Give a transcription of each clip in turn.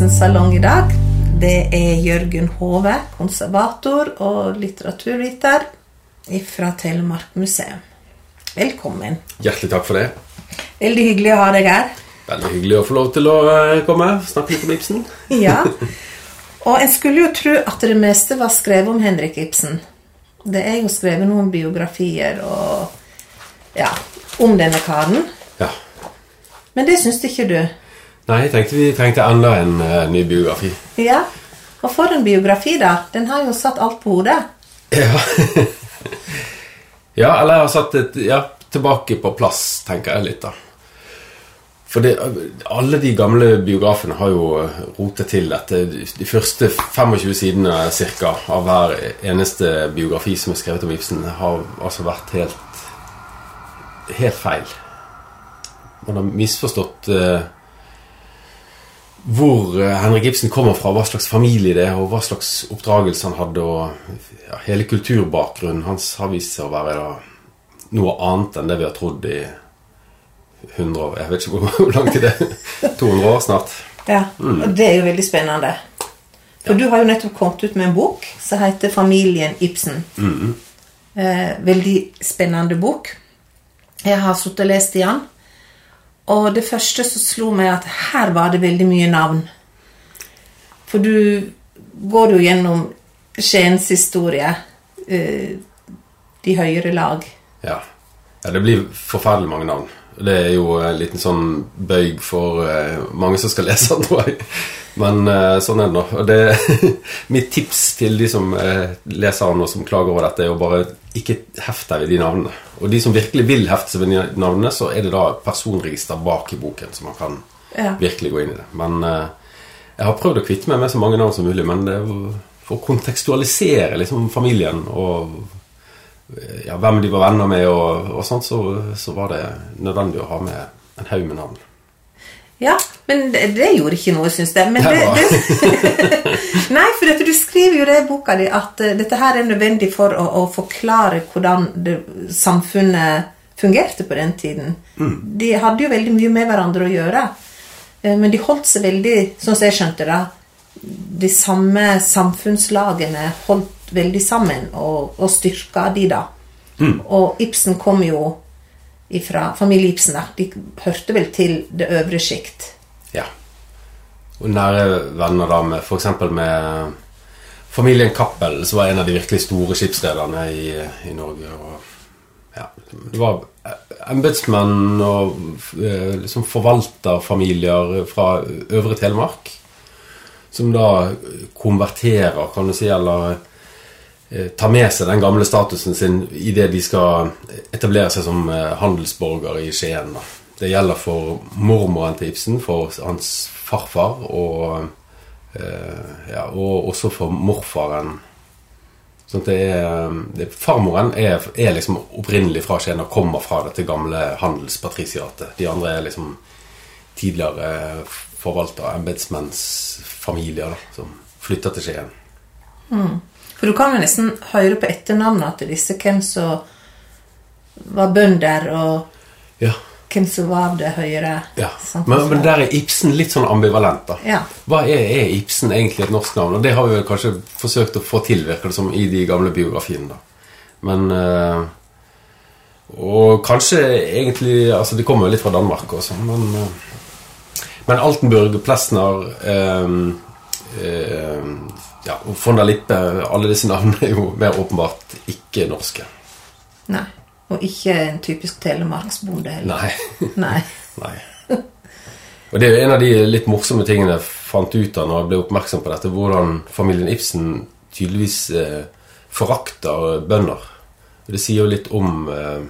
Ibsens salong i dag. Det er Jørgen Hove, konservator og litteraturviter fra Telemark museum. Velkommen. Hjertelig takk for det. Veldig hyggelig å ha deg her. Veldig hyggelig å få lov til å komme komme snakke litt om Ibsen. Ja, Og en skulle jo tro at det meste var skrevet om Henrik Ibsen. Det er jo skrevet noen biografier og ja, om denne karen. Ja. Men det syns ikke du? Nei, jeg tenkte vi trengte enda en uh, ny biografi. Ja. Og for en biografi, da. Den har jo satt alt på hodet. Ja. ja, eller jeg har satt et ja, tilbake på plass, tenker jeg litt, da. For det, alle de gamle biografene har jo rotet til dette. De første 25 sidene cirka, av hver eneste biografi som er skrevet om Ibsen, har altså vært helt, helt feil. Man har misforstått uh, hvor uh, Henrik Ibsen kommer fra, hva slags familie det er, og hva slags oppdragelse han hadde. og ja, Hele kulturbakgrunnen hans har vist seg å være da, noe annet enn det vi har trodd i 100 år. Jeg vet ikke hvor lang tid det er. 200 år snart. Ja, og det er jo veldig spennende. For du har jo nettopp kommet ut med en bok som heter 'Familien Ibsen'. Mm. Eh, veldig spennende bok. Jeg har sittet og lest i den. Og det første som slo meg, at her var det veldig mye navn. For du går jo gjennom Skiens historie, eh, de høyere lag. Ja. ja. Det blir forferdelig mange navn. Det er jo en liten sånn bøyg for uh, mange som skal lese den, tror jeg. Men uh, sånn er det nå. Og det, mitt tips til de som uh, leser den og som klager over dette, er å bare ikke hefte deg ved de navnene. Og de som virkelig vil hefte seg ved de navnene, så er det da personregister bak i boken, så man kan Ja. virkelig gå inn i det. Men jeg har prøvd å kvitte meg med så mange navn som mulig, men det er for å kontekstualisere liksom familien og ja, hvem de var venner med, og, og sånt, så, så var det nødvendig å ha med en haug med navn. Ja, men det, det gjorde ikke noe, syns jeg. Men Det det, nei, for dette, du skriver jo det i boka di at uh, dette her er nødvendig for å, å forklare hvordan det, samfunnet fungerte på den tiden. De hadde jo veldig mye med hverandre å gjøre. uh, Men de holdt seg veldig, sånn som jeg skjønte det, de samme samfunnslagene holdt veldig sammen og, og styrka de da. Og Ibsen kom jo fra familie Ibsen. da. De hørte vel til det øvre sjikt. Ja. Og nære venner da med f.eks. med familien Cappel, som var en av de virkelig store skipsrederne i, i Norge. Og, ja, det var embetsmenn og eh, liksom forvalterfamilier fra Øvre Telemark som da konverterer, kan du si, eller eh, tar med seg den gamle statusen sin idet de skal etablere seg som handelsborger i Skien. Det gjelder for mormoren til Ibsen, for hans farfar, og, eh, ja, og også for morfaren. Sånn det er, det, farmoren er, er liksom opprinnelig fra Skien og kommer fra dette gamle handelspatrisiatet. De andre er liksom tidligere forvaltere, embetsmennsfamilier, som flytter til Skien. For du kan jo nesten høre på etternavnet til disse hvem som var bønder, og Ja, hvem som var av det høyere ja. Men, men der er Ibsen litt sånn ambivalent, da. Ja. Hva er, er Ibsen egentlig et norsk navn? Og det har vi vel kanskje forsøkt å få til, virker det som, i de gamle biografiene, da. Men eh, Og kanskje egentlig Altså, det kommer jo litt fra Danmark også, men eh, Men Altenburg, Plesner eh, ja, von der Lippe Alle disse navnene er jo mer åpenbart ikke norske. Nei. Og ikke en typisk telemarksbonde heller. Nei. Nei. Nei. Og det er jo en av de litt morsomme tingene jeg fant ut av når jeg ble oppmerksom på dette, hvordan familien Ibsen tydeligvis eh, forakter bønder. Og Det sier jo litt om, eh,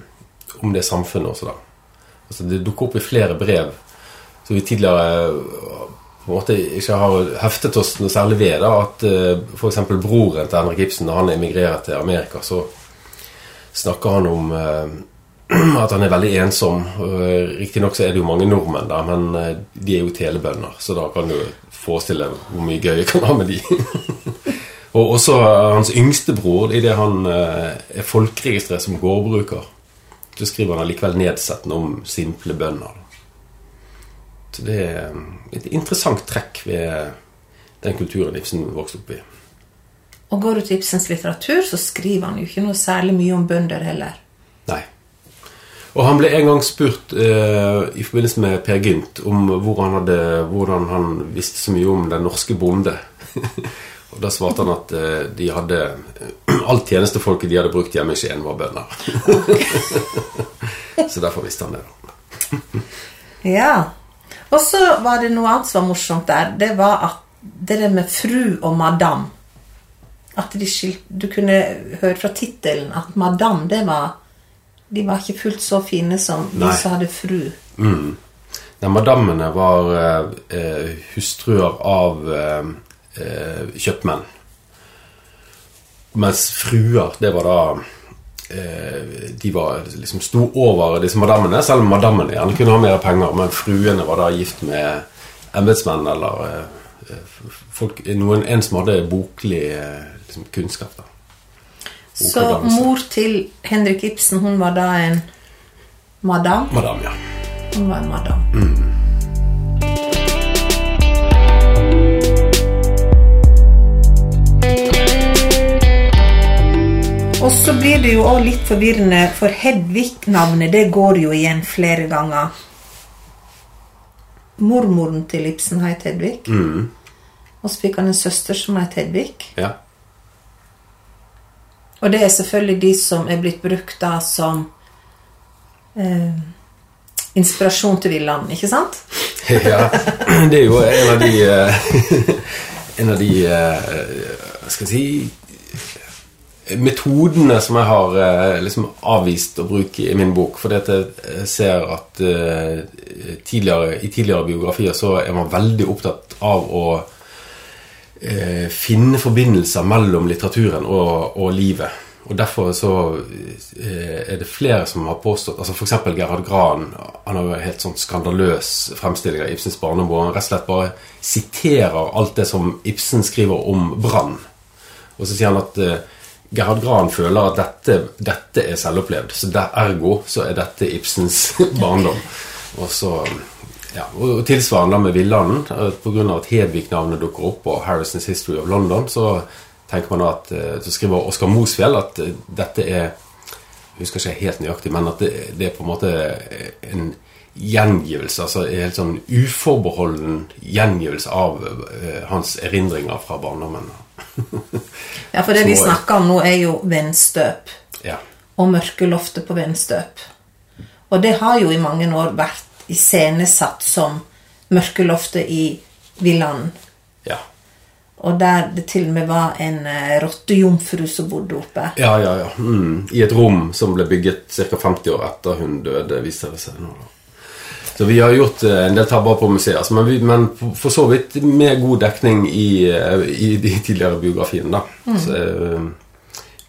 om det samfunnet også, da. Altså, det dukker opp i flere brev som vi tidligere eh, på en måte ikke har heftet oss noe særlig ved. da, At uh, f.eks. broren til Henrik Ibsen, når han emigrerer til Amerika, så snakker han om uh, at han er veldig ensom. Uh, Riktignok så er det jo mange nordmenn der, men uh, de er jo telebønder, så da kan du forestille hvor mye gøy jeg kan ha med de. og også eh, hans yngste bror, idet han eh, er folkeregistrert som gårdbruker, så skriver han allikevel nedsettende om simple bønder. Det er et interessant trekk ved den kulturen Ibsen vokste opp i. Og går du til Ibsens litteratur, så skriver han jo ikke noe særlig mye om bønder heller. Nei. Og han ble en gang spurt eh, i forbindelse med Per Gynt om hvor han hadde, hvordan han visste så mye om den norske bonde. og da svarte han at eh, de hadde Alt tjenestefolket de hadde brukt hjemme i Skien, var bønder. så derfor visste han det. Ja. Og så var det noe annet som var morsomt der. Det var at det der med fru og madam At de skilt, du kunne høre fra tittelen at madam, det var De var ikke fullt så fine som de Nei. som hadde fru. Mm. Nei, madammene var eh, eh, hustruer av eh, eh, kjøpmenn. Mens fruer, det var da De var liksom sto over disse madammene, selv om madammene gjerne kunne ha mer penger. Men fruene var da gift med embetsmenn eller eh, folk, noen, en som hadde boklig eh, liksom, kunnskap. da. Så mor til Henrik Ibsen, hun var da en madam. Madam, ja. Hun var en madam. Og så blir det jo også litt forvirrende, for Hedvig-navnet det går jo igjen flere ganger. Mormoren til Ibsen het Hedvig. Og så fikk han en søster som het Hedvig. ja. Og det er selvfølgelig de som er blitt brukt da som eh, inspirasjon til Villand, ikke sant? ja, det er jo en av de eh, En av de eh, Hva skal jeg si Metodene som jeg har eh, liksom avvist å bruke i min bok. Fordi at jeg ser at eh, tidligere, i tidligere biografier så er man veldig opptatt av å eh, finne forbindelser mellom litteraturen og, og livet. Og Derfor så eh, er det flere som har påstått altså F.eks. Gerhard Gran. Han har jo helt sånn skandaløs fremstilling av Ibsens barnebord. han rett og slett bare siterer alt det som Ibsen skriver om brann. Og så sier han at eh, Gerhard Gran føler at dette, dette er selvopplevd, så der, ergo så er dette Ibsens barndom. Og så ja, og Tilsvarende med Villanden. Pga. at Hedvig-navnet dukker opp og Harrisons History of London, så tenker man at eh, så skriver Oskar Mosfjell at eh, dette er Jeg husker ikke helt nøyaktig, men at det, det er på en måte en gjengivelse. Altså en helt sånn uforbeholden gjengivelse av eh, hans erindringer fra barndommen. Ja, for det vi snakker om nå, er jo vennstøp. Ja. Og mørkeloftet på vennstøp. Og det har jo i mange år vært iscenesatt som mørkeloftet i villaen. Ja. Og der det til og med var en eh, rottejomfru som bodde oppe. Ja, ja, ja. Mm. I et rom som ble bygget ca. 50 år etter hun døde, viser det seg nå. da. Så vi har gjort eh, en del tabber på museet, altså, men, vi, men for så vidt med god dekning i, eh, i de tidligere biografiene. da. Så, eh,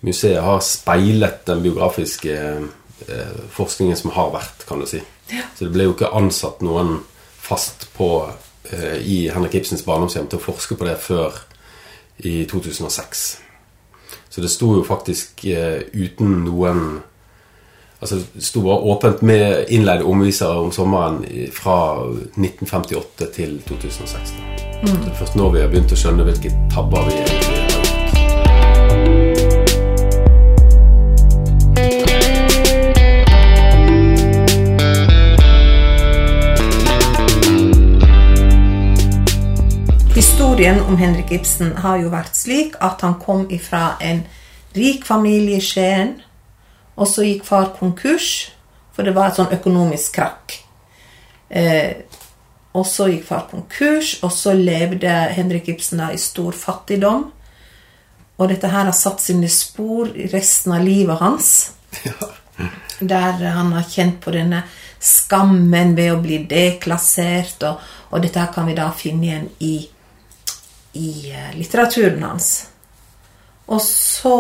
museet har speilet den biografiske forskningen som har vært, kan du si. Så det ble jo ikke ansatt noen fast på i Henrik Ibsens barndomshjem til å forske på det før i 2006. Så det sto jo faktisk uten noen Altså sto bare åpent med innleide omvisere om sommeren fra 1958 til 2016. Mm. Det er først nå vi har begynt å skjønne hvilke tabber vi egentlig gjort. Historien om Henrik Ibsen har jo vært slik at han kom ifra en rik familie i Skien, og så gikk far konkurs, for det var et sånn økonomisk krakk. Eh, og så gikk far konkurs, og så levde Henrik Ibsen da i stor fattigdom. Og dette her har satt sine spor i resten av livet hans. Der han har kjent på denne skammen ved å bli deklassert, og, og dette her kan vi da finne igjen i, i eh, litteraturen hans. Og så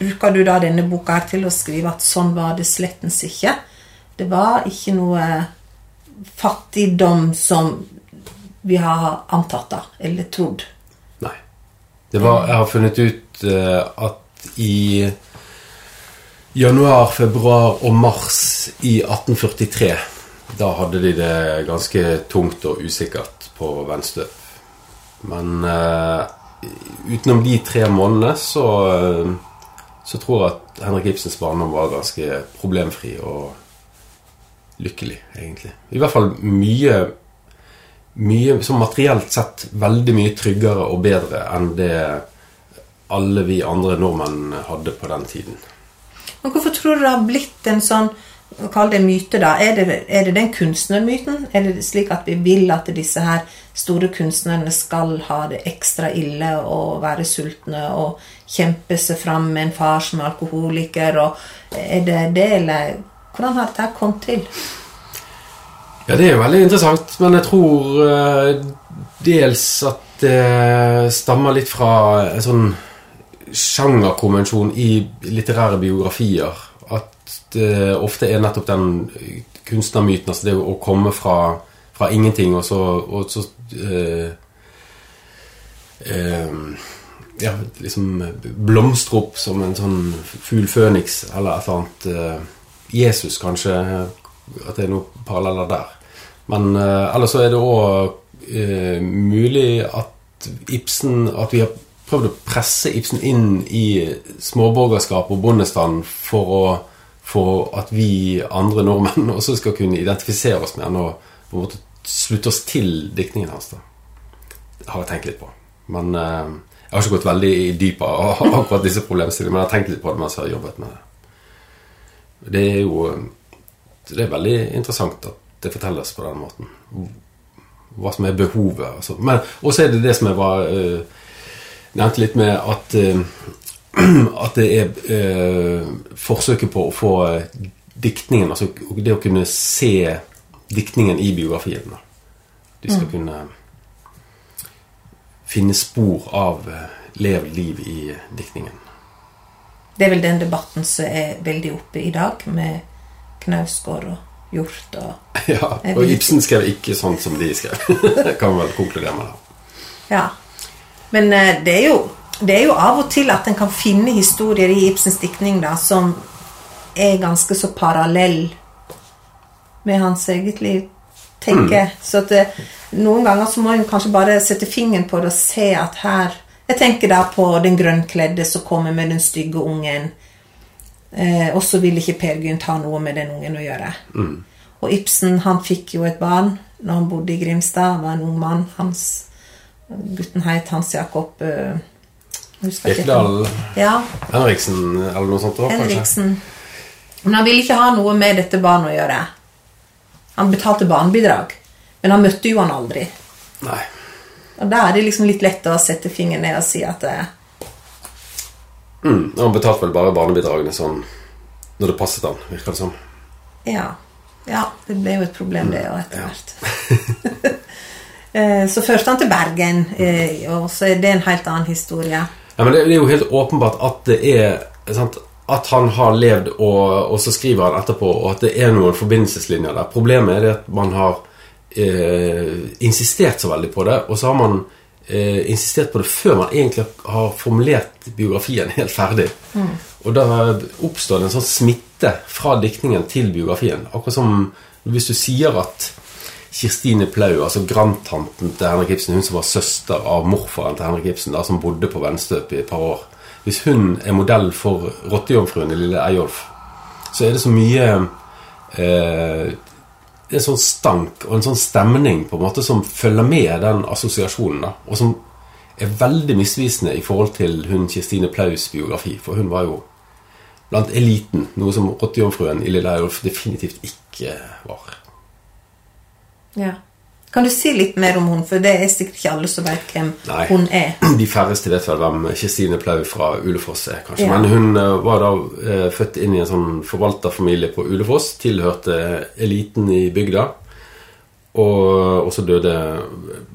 bruker du da denne boka her til å skrive at sånn var det slettens ikke. Det var ikke noe fattigdom som vi har antatt da, eller trodd. Nei. Var, jeg har funnet ut eh, at i januar, februar og mars i 1843 da hadde de det ganske tungt og usikkert på vennstøp. Men uh, utenom de tre månedene så, uh, så tror jeg at Henrik Ibsens barndom var ganske problemfri og lykkelig, egentlig. I hvert fall mye mye, som materielt sett veldig mye tryggere og bedre enn det alle vi andre nordmenn hadde på den tiden. Men Hvorfor tror du det har blitt en sånn Kall det myte, da. Er det, er det den kunstnermyten? Er det slik at vi vil at disse her store kunstnerne skal ha det ekstra ille og være sultne og kjempe seg fram med en far som er alkoholiker? Og er det det, eller hvordan har dette kommet til? Ja, det er jo veldig interessant, men jeg tror uh, dels at det stammer litt fra en sånn sjangerkonvensjon i litterære biografier. Det ofte er nettopp den kunstnermyten, altså det å komme fra, fra ingenting og så, og så øh, øh, ja, liksom blomstre opp som en sånn fugl føniks eller et eller annet. Jesus, kanskje. At det er noen paralleller der. Men ellers så er det òg uh, mulig at Ibsen At vi har prøvd å presse Ibsen inn i småborgerskap og bondestand for, å, for at vi andre nordmenn også skal kunne identifisere oss med han og på en måte slutte oss til diktningen hans. da. Det har jeg tenkt litt på. Men eh, jeg har ikke gått veldig i dypet av akkurat disse problemstillingene, men jeg har tenkt litt på det mens jeg har jobbet med det. Det er jo det er veldig interessant at det fortelles på den måten. Hva som er behovet. Altså. Men også er det det som jeg var uh, nevnte litt med at uh, at det er eh, forsøket på å få diktningen Altså det å kunne se diktningen i biografien. De skal mm. kunne finne spor av levd liv i diktningen. Det er vel den debatten som er veldig oppe i dag, med Knausgård og Hjort Og, ja, og Ibsen skrev ikke sånn som de skrev. kan man vel konkludere med det. Ja. Men uh, det, er jo, det er jo av og til at en kan finne historier i Ibsens diktning da, som er ganske så parallell med hans eget liv, tenker jeg. Mm. Så det, noen ganger så må en kanskje bare sette fingeren på det og se at her Jeg tenker da på den grønnkledde som kommer med den stygge ungen Eh, og så vil ikke Per Gynt ha noe med den ungen å gjøre. Mm. Og Ibsen han fikk jo et barn når han bodde i Grimstad. Han var en ung mann. Hans, gutten het Hans Jakob uh, Birkedal ja. Henriksen eller noe sånt? Også, Henriksen. Men han ville ikke ha noe med dette barnet å gjøre. Han betalte barnebidrag, men han møtte jo han aldri. Nei. Og da er det liksom litt lett å sette fingeren ned og si at det, eh, Mm, han betalte vel bare barnebidragene sånn når det passet han, virker det som. Ja. ja. Det ble jo et problem, det òg, etter hvert. Ja. så førte han til Bergen, eh, og så er det en helt annen historie. Ja, men Det er jo helt åpenbart at det er sant, At han har levd, og, og, så skriver han etterpå, og at det er noen forbindelseslinjer der. Problemet er det at man har eh, insistert så veldig på det, og så har man eh, insistert på det før man egentlig har formulert biografien helt ferdig. Mm. Og da oppstår det en sånn smitte fra diktningen til biografien. Akkurat som hvis du sier at Kirstine Plau, altså grandtanten til Henrik Ibsen, hun som var søster av morfaren til Henrik Ibsen, da, som bodde på Venstøp i et par år Hvis hun er modell for rottejomfruen i Lille Eyolf, så er det så mye eh, en sånn stank og en sånn stemning på en måte som følger med den assosiasjonen. da, Og som er veldig misvisende i forhold til hun Kirstine Plaus biografi. For hun var jo blant eliten, noe som Rottejomfruen i Lille Eyolf definitivt ikke var. Ja. Kan du si litt mer om hun, for det er sikkert ikke alle som vet hvem Nei. hun er? De færreste vet vel hvem Kristine Plau fra Ulefoss er, kanskje. Ja. Men hun uh, var da uh, født inn i en sånn forvalterfamilie på Ulefoss. Tilhørte eliten i bygda. Og, og så døde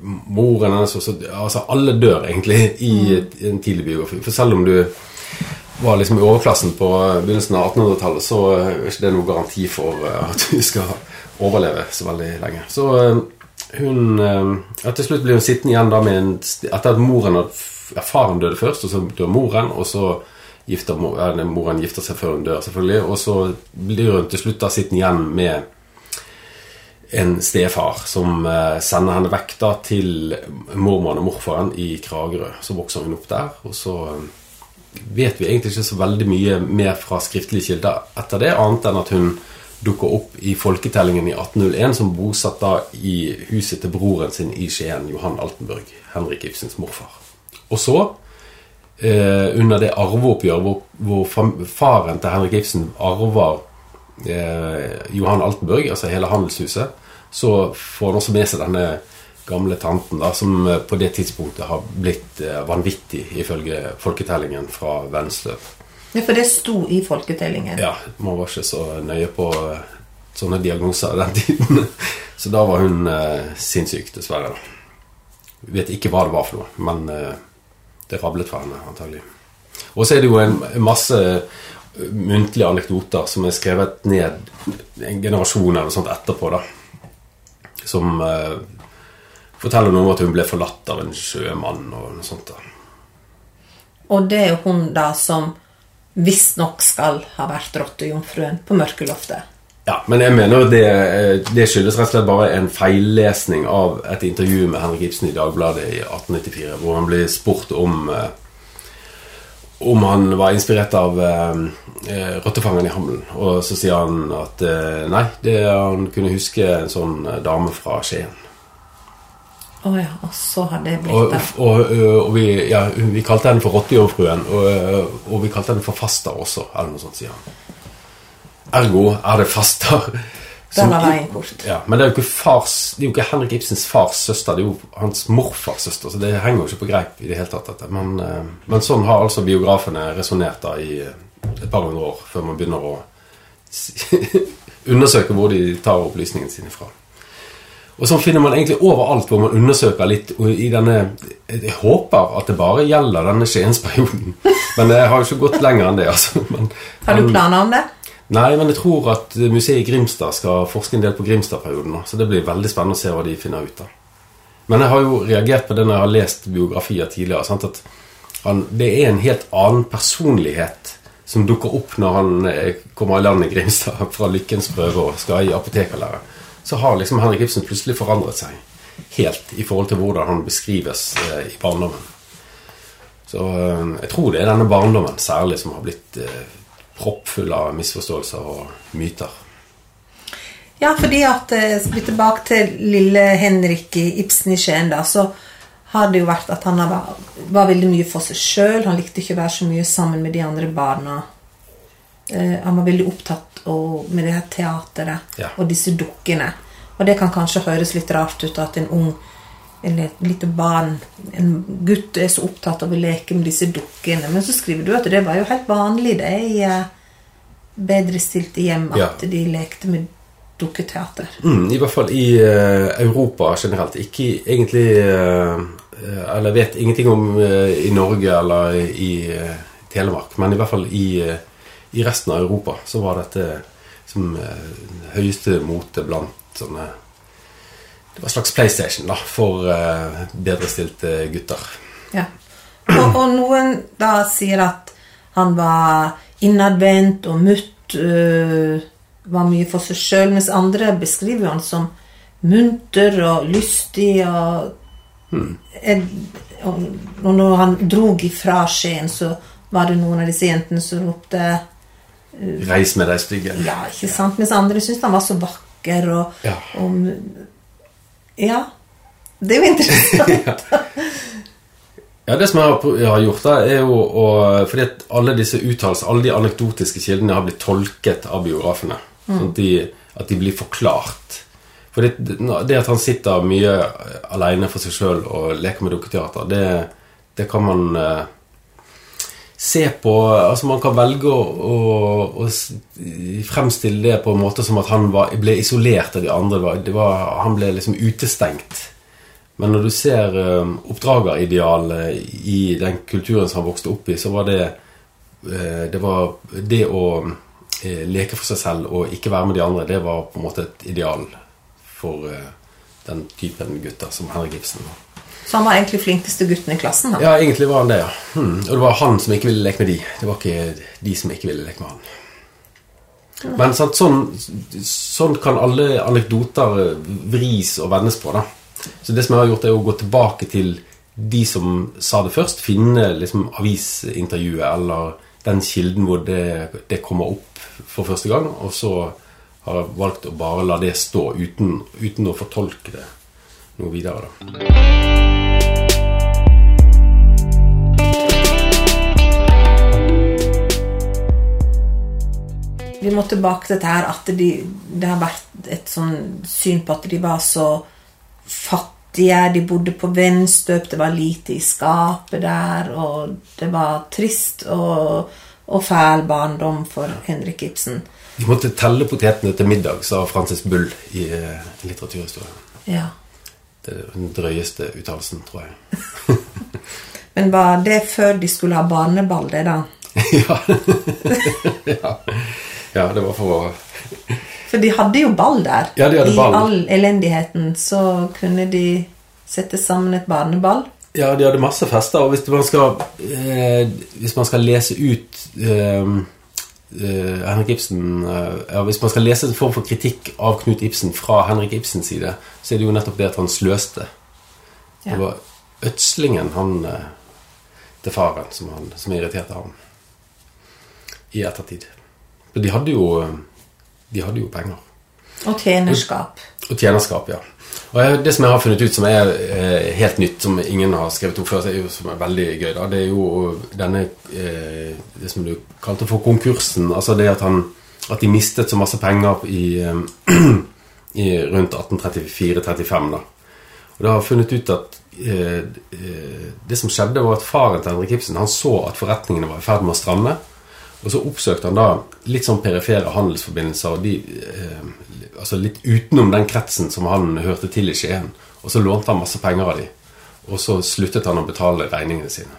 moren hennes Altså alle dør egentlig i, mm. i en tidlig biografi. For selv om du var liksom i overklassen på begynnelsen av 1800-tallet, så er ikke det noen garanti for at du skal overleve så veldig lenge. Så hun eh, ja, Til slutt blir hun sittende igjen da med en Etter at moren ja, faren døde først, og så dør moren, og så gifter ja, moren gifter seg før hun dør, selvfølgelig, og så blir hun til slutt da sittende igjen med en stefar som eh, sender henne vekk da til mormoren og morfaren i Kragerø. Så vokser hun opp der, og så eh, vet vi egentlig ikke så veldig mye mer fra skriftlige kilder etter det, annet enn at hun dukker opp i folketellingen i 1801 som bosatt da i huset til broren sin i Skien, Johan Altenburg, Henrik Ibsens morfar. Og så, eh, under det arveoppgjøret hvor, hvor faren til Henrik Ibsen arver eh, Johan Altenburg, altså hele handelshuset, så får han også med seg denne gamle tanten, da, som eh, på det tidspunktet har blitt eh, vanvittig, ifølge folketellingen fra Vensløv. Ja, for det sto i folketellingen? Ja, man var ikke så nøye på eh, sånne diagnoser den tiden. Så da var hun eh, sinnssyk, dessverre. Vi vet ikke hva det var for noe, men eh, det rablet for henne, antagelig. Og så er det jo en masse muntlige anekdoter som er skrevet ned en generasjon eller noe sånt etterpå, da. Som eh, forteller noe om at hun ble forlatt av en sjømann og noe sånt. da. Og det er jo hun da som visstnok skal ha vært rottejomfruen på Mørkeloftet. Ja, men jeg mener det, det skyldes rett og slett bare en feillesning av et intervju med Henrik Ibsen i Dagbladet i 1894, hvor han blir spurt om uh, om han var inspirert av eh, eh, 'Rottefangeren i Hamlen'. Og så sier han at eh, nei, det, han kunne huske en sånn eh, dame fra Skien. Oh ja, og så har det blitt det. Og, og, og, vi, ja, vi, kalte henne for Rottejomfruen, og, og, vi kalte henne for Fasta også, eller noe sånt, sier han. Ergo er det fasta? den har veien bort. Ja, men det er, fars, det er jo ikke Henrik Ibsens fars søster, det er jo hans morfars søster. Så det henger jo ikke på greip i det hele tatt. Dette. Men, eh, men sånn har altså biografene resonnert i et par hundre år før man begynner å undersøke hvor de tar opplysningene sine fra. Og sånn finner man egentlig overalt hvor man undersøker litt i denne Jeg håper at det bare gjelder denne Skiensperioden. Men det har jo ikke gått lenger enn det. altså. Men, har du planer om det? Nei, men jeg tror at museet i Grimstad skal forske en del på Grimstad-perioden. Så det blir veldig spennende å se hva de finner ut av. Men jeg har jo reagert på det når jeg har lest biografier tidligere. Sant? At han, det er en helt annen personlighet som dukker opp når han kommer i land i Grimstad fra Lykkens prøve og skal i apotekerlære. Så har liksom Henrik Ibsen plutselig forandret seg helt i forhold til hvordan han beskrives eh, i barndommen. Så eh, jeg tror det er denne barndommen særlig som har blitt eh, proppfull av misforståelser og myter. Ja, fordi at eh, tilbake til lille Henrik Ibsen i Skien, da, så har det jo vært at han var, var veldig mye for seg sjøl. Han likte ikke å være så mye sammen med de andre barna. Eh, han var veldig opptatt og, med det her teateret ja. og disse dukkene. Og det kan kanskje høres litt rart ut at en ung eller et lite barn, en gutt, er så opptatt av å leke med disse dukkene. Men så skriver du at det var jo helt vanlig det i eh, bedre stilte hjem at ja. de lekte med dukketeater. Mm, I hvert fall i uh, Europa generelt. Ikke egentlig uh, Eller vet ingenting om i Norge eller i Telemark, men i hvert fall i, i, resten av Europa så var dette som høyeste mote blant sånne det var en slags PlayStation da, for eh, bedrestilte gutter. Ja. Og, og, noen da sier at han var innadvendt og mutt, øh, var mye for seg sjøl, mens andre beskriver han som munter og lystig og, hmm. og, og når han drog ifra Skien, så var det noen av disse jentene som ropte 'Reis med deg stygge'. Ja, ikke sant? Mens andre syns han var så vakker og, ja. og ja. Det er jo interessant. ja. det som jeg har gjort, da, er jo å Fordi at alle disse uttalelsene, alle de anekdotiske kildene, har blitt tolket av biografene. Mm. Sånn at de, at de, blir forklart. For det, det, at han sitter mye alene for seg sjøl og leker med dukketeater, det, det kan man uh, se på Altså Man kan velge å, å, å, fremstille det på en måte som at han var, ble isolert av de andre. Var, han ble liksom utestengt. Men når du ser um, oppdrageridealet i den kulturen som han vokste opp i, så var det uh, Det var det å uh, leke for seg selv og ikke være med de andre, det var på en måte et ideal for den typen gutter som Henrik Ibsen var. Så han var egentlig flinkeste gutten i klassen? Han. Ja, egentlig var han det, ja. Hmm. Og det var han som ikke ville leke med de. Det var ikke de som ikke ville leke med han. Men sant, sånn, sånn kan alle anekdoter vris og vendes på. da. Så det som jeg har gjort, er å gå tilbake til de som sa det først. Finne liksom avisintervjuet eller den kilden hvor det, det kommer opp for første gang. Og så har jeg valgt å bare la det stå uten, uten å fortolke det noe videre. da. Vi må tilbake til dette her at de, det har vært et sånn syn på at de var så fattige. De bodde på vennstøp, det var lite i skapet der, og det var trist og, og fæl barndom for Henrik Ibsen. De måtte telle potetene til middag, sa Francis Bull i eh, litteraturhistorien. Ja. Det er den drøyeste uttalelsen, tror jeg. Men var det før de skulle ha barneball, det, da? ja. ja. ja, det var for å For de hadde jo ball der. Ja, de hadde ball. I all elendigheten så kunne de sette sammen et barneball. Ja, de hadde masse fester, og hvis man skal, eh, hvis man skal lese ut eh, eh, Henrik Ibsen uh, ja, Hvis man skal lese en form for kritikk av Knut Ibsen fra Henrik Ibsens side, så er det jo nettopp det at han sløste. Ja. Det var ødslingen han uh, til faren som, han, som irriterte ham i ettertid. For de hadde jo De hadde jo penger. Og tjenerskap. Og tjenerskap, ja. Og jeg, Det som jeg har funnet ut som er eh, helt nytt, som ingen har skrevet opp før, er jo, som er veldig gøy, da, det er jo denne eh, Det som du kalte for konkursen. Altså det at, han, at de mistet så masse penger i, eh, i rundt 1834-35. da. Og da har funnet ut at eh, eh, det som skjedde, var at faren til Henrik Ibsen han så at forretningene var i ferd med å stramme. Og så oppsøkte han da litt sånn perifere handelsforbindelser, de, eh, altså litt utenom den kretsen som han hørte til i Skien. Og så lånte han masse penger av de, og så sluttet han å betale regningene sine.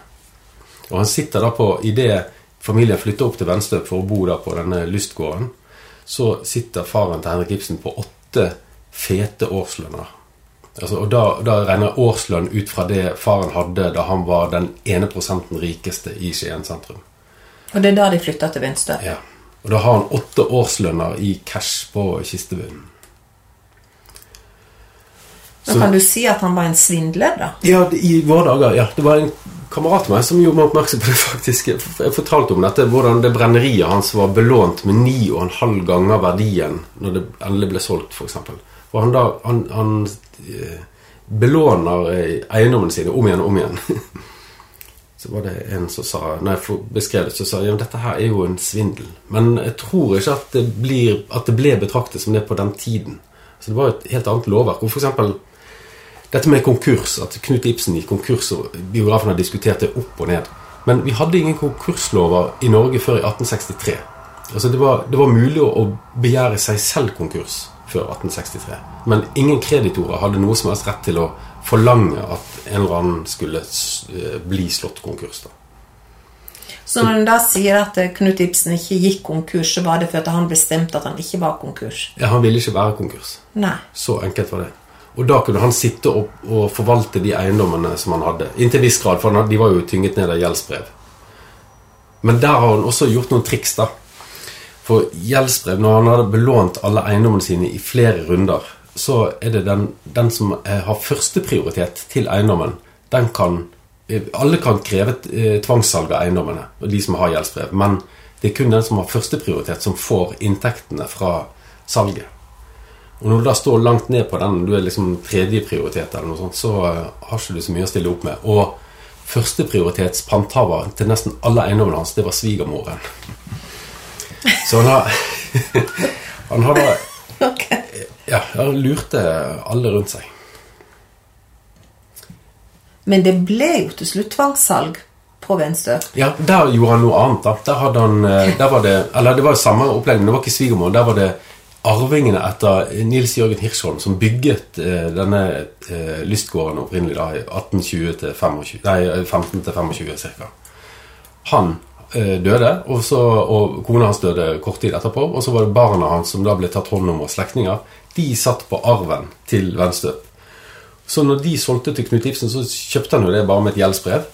Og han sitter da på Idet familien flytter opp til Venstøp for å bo da på denne lystgården, så sitter faren til Henrik Ibsen på åtte fete årslønner. Altså, og da, da regner årslønn ut fra det faren hadde da han var den ene prosenten rikeste i Skien sentrum. Og det er da de flytter til Vinstø? Ja. Og da har han åtte årslønner i cash på kistebunnen. Men kan du si at han var en svindler, da? Ja, i våre dager, ja. Det var en kamerat av meg som gjorde meg oppmerksom på det, faktisk. Jeg fortalte om dette, hvordan det brenneriet hans var belånt med ni og en halv ganger verdien når det endelig ble solgt, f.eks. Og han da han, han eh, belåner eiendommen eiendommene sine om igjen og om igjen. Var det en som sa Når jeg beskrev det, så sa ja, dette her er jo en svindel. Men jeg tror ikke at det, blir, at det ble betraktet som det på den tiden. Så det var et helt annet lovverk. Og eksempel dette med konkurs, at Knut Ibsen gikk konkurs, og biografen har diskutert det opp og ned. Men vi hadde ingen konkurslover i Norge før i 1863. Altså det var, det var mulig å begjære seg selv konkurs før 1863. Men ingen kreditorer hadde noe som helst rett til å forlange at en eller annen skulle eh, bli slått konkurs. da. Så når en da sier at eh, Knut Ibsen ikke gikk konkurs, så var det fordi han bestemte at han ikke var konkurs? Ja, han ville ikke være konkurs. Nei. Så enkelt var det. Og da kunne han sitte og, og forvalte de eiendommene som han hadde. Inntil en viss grad, for de var jo tynget ned av gjeldsbrev. Men der har han også gjort noen triks, da. For gjeldsbrev, når han hadde belånt alle eiendommene sine i flere runder, så er det den, den som eh, har førsteprioritet til eiendommen, den kan eh, Alle kan kreve eh, tvangssalg av eiendommene, de som har gjeldsbrev. Men det er kun den som har førsteprioritet, som får inntektene fra salget. Og når du da står langt ned på den, du er liksom tredjeprioritet eller noe sånt, så har ikke du så mye å stille opp med. Og førsteprioritets panthaver til nesten alle eiendommene hans, det var svigermoren. Så han har Han har da Ok. Ja, han lurte alle rundt seg. Men det ble jo til slutt tvangssalg på Venstø. Ja, der gjorde han noe annet, da. Der hadde han eh, Der var det Eller det var jo samme opplegg, men det var ikke svigermor. Der var det arvingene etter Nils Jørgen Hirschholm som bygget eh, denne eh, lystgården opprinnelig da i 1820 til 25, nei, 15 til 25 ca. Han eh, døde, og, så, og kona hans døde kort tid etterpå. Og så var det barna hans som da ble tatt hånd om av slektninger. De satt på arven til Venstøp. Så når de solgte til Knut Ibsen, så kjøpte han jo det bare med et gjeldsbrev.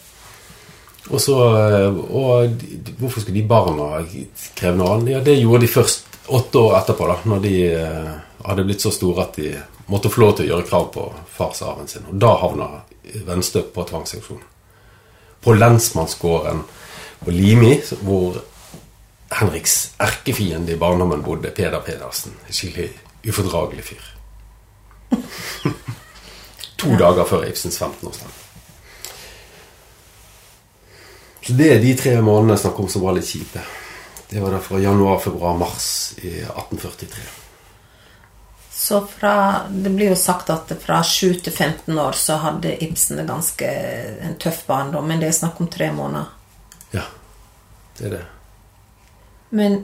Og så eh, Og hvorfor skulle de barna kreve noe annet? Ja, det gjorde de først åtte år etterpå, da, når de eh, hadde blitt så store at de måtte få lov til å gjøre krav på farsarven sin. Og da havna Venstøp på tvangsauksjon. På lensmannsgården på Limi, hvor Henriks erkefiende i barndommen bodde, Peder Pedersen. En skikkelig ufordragelig fyr. to dager før Ibsens 15-årsdag. Så det er de tre månedene jeg snakker om som var litt kjipe. Det var da fra januar, februar, mars i 1843. Så fra Det blir jo sagt at fra 7 til 15 år så hadde Ibsen det ganske en tøff barndom, men det er snakk om tre måneder. Ja, det er det. Men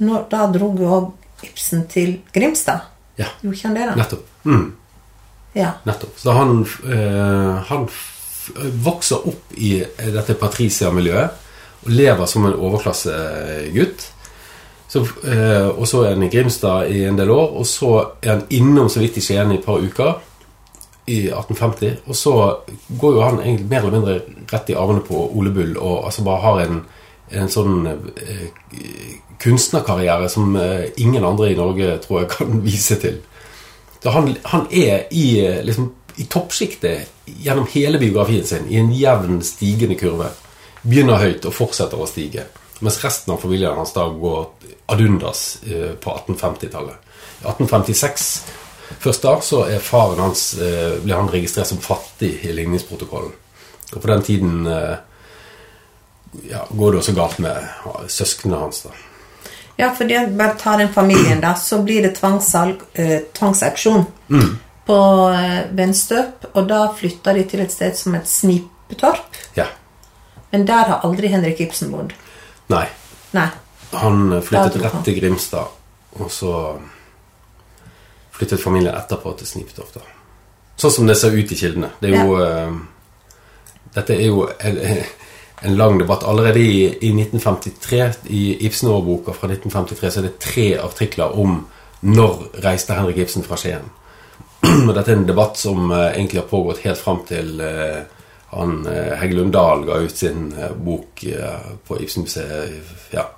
når, da dro jo òg Ibsen til Grimstad. Ja, Gjorde ikke han det, da? nettopp. Mm. Ja. Nettopp. Så han, eh, han vokser opp i dette Patricia-miljøet og lever som en overklassegutt. Så, eh, og så er han i Grimstad i en del år, og så er han innom så vidt i Skien i et par uker i 1850. Og så går jo han egentlig mer eller mindre rett i armene på Ole Bull og altså bare har en, en sånn eh, kunstnerkarriere som eh, ingen andre i Norge tror jeg kan vise til. Han, han er i, eh, liksom, toppsjiktet gjennom hele biografien sin, i en jevn stigende kurve. Begynner høyt og fortsetter å stige. Mens resten av familien hans da går ad undas på 1850-tallet. I 1856, først da, så er faren hans, eh, han registrert som fattig i ligningsprotokollen. Og på den tiden ja, går det også galt med ja, søsknene hans. da. Ja, for det, bare ta den familien, da. Så blir det tvangssalg, eh, tvangsauksjon på eh, Venstøp. Og da flytter de til et sted som et Snipetorp. Ja. Men der har aldri Henrik Ibsen bodd. Nei. Nei. Han flyttet han. rett til Grimstad, og så flyttet familien etterpå til Snipetorp, da. Sånn som det ser ut i kildene. Det er jo eh, Dette er jo en, en lang debatt. Allerede i, i 1953, i Ibsen-årboka fra 1953, så er det tre artikler om når reiste Henrik Ibsen fra Skien. Og dette er en debatt som uh, egentlig har pågått helt fram til uh, han uh, Heggelund Dahl ga ut sin eh, bok eh, på Ibsenmuseet ja,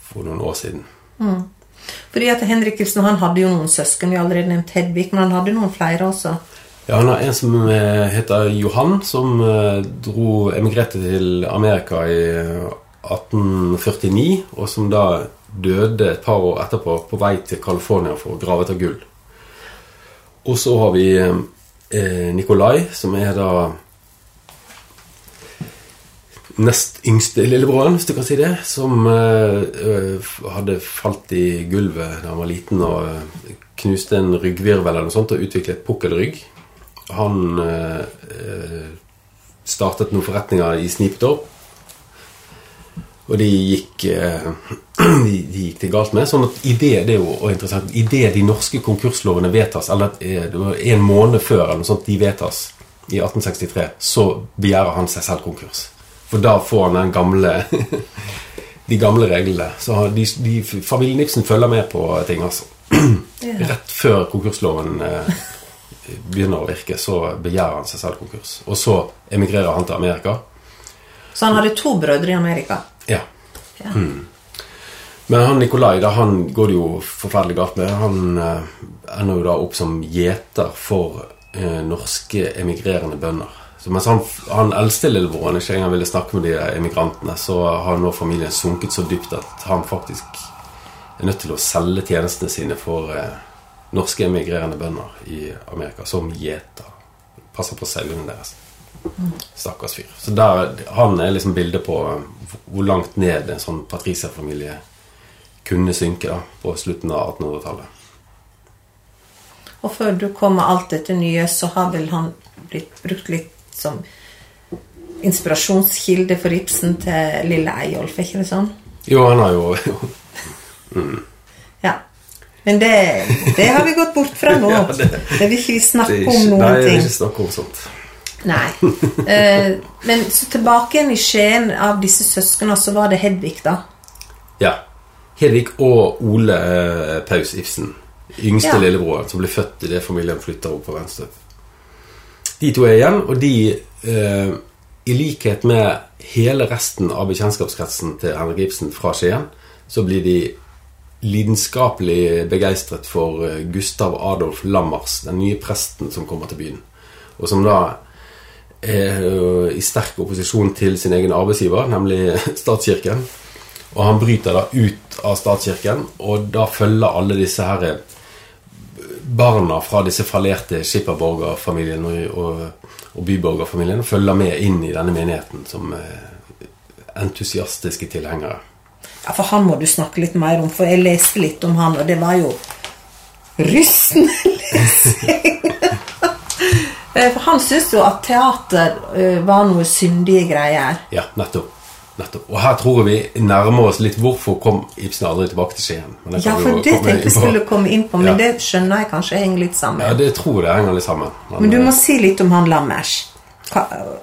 for noen år siden. Fordi at Henrik Ibsen han hadde jo noen søsken. Vi har allerede nevnt Hedvig, men han hadde noen flere også. Ja, Han har en som eh, heter Johan, som eh, dro emigrerte til Amerika i eh, 1849, og som da døde et par år etterpå på vei til California for å grave etter gull. Og så har vi eh, Nikolai, som er da nest yngste lillebroren, hvis du kan si det, som eh, eh, hadde falt i gulvet da han var liten og eh, knuste en ryggvirvel eller noe sånt og utviklet pukkelrygg. Han eh, eh, startet noen forretninger i Sniptorp, og de gikk, eh, de, de gikk det galt med. Sånn at i det, det er jo interessant, i det de norske konkurslovene vedtas, eller eh, det var en måned før eller noe sånt de vedtas, i 1863, så begjærer han seg selv konkurs. For da får han den gamle de gamle reglene. Så de, de, familien Ibsen følger med på ting, altså. Rett før konkursloven eh, begynner å virke, så begjærer han seg selv konkurs. Og så emigrerer han til Amerika. Så han hadde to brødre i Amerika. Ja. Ja. Men han Nikolai, da, han går det jo forferdelig galt med. Han eh, ender jo da opp som gjeter for eh, norske emigrerende bønder. Så mens han, han eldste lillebroren ikke engang ville snakke med de emigrantene, så har nå familien sunket så dypt at han faktisk er nødt til å selge tjenestene sine for eh, norske emigrerende bønder i Amerika som gjeter. Passer på sauene deres. Stakkars fyr. Så der, han er liksom bildet på hvor langt ned en sånn patriserfamilie kunne synke da, på slutten av 1800-tallet. Og før du kom med alt dette nye, så har vel han blitt brukt litt som inspirasjonskilde for Ibsen til lille Eyolf, er ikke det sånn? Jo, han har jo Ja. Men det, det har vi gått bort fra nå. Ja, det, det- vil ikke vi snakke ikke, om noen Nei, ting. vil ikke snakke om sånt. Nei. Uh, men så tilbake igjen i Skien av disse søsknene, så var det Hedvig, da. Ja. Hedvig og Ole uh, Paus Ibsen. Yngste Ja. lillebroren som ble født idet familien flytta opp på Venstre. De to er igjen, og de, uh, i likhet med hele resten av bekjentskapskretsen til Henrik Ibsen fra Skien, så blir de lidenskapelig begeistret for eh, Gustav Adolf Lammers, den nye presten som kommer til byen. Og som da er eh, i sterk opposisjon til sin egen arbeidsgiver, nemlig statskirken. Og han bryter da ut av statskirken, og da følger alle disse her eh, barna fra disse fallerte skipperborgerfamiliene og, og, byborgerfamiliene følger med inn i denne menigheten som entusiastiske tilhengere. Ja, For han må du snakke litt mer om, for jeg leste litt om han, og det var jo rystende lesing. for han syntes jo at teater uh, var noe syndige greier. Ja, nettopp. nettopp. Og her tror vi nærmer oss litt hvorfor kom Ibsen aldri tilbake til Skien. Ja, for det tenkte jeg skulle komme inn på, men ja. det skjønner jeg kanskje henger litt sammen. Ja, det tror jeg henger litt sammen. Men, men du må si litt om han Lammers.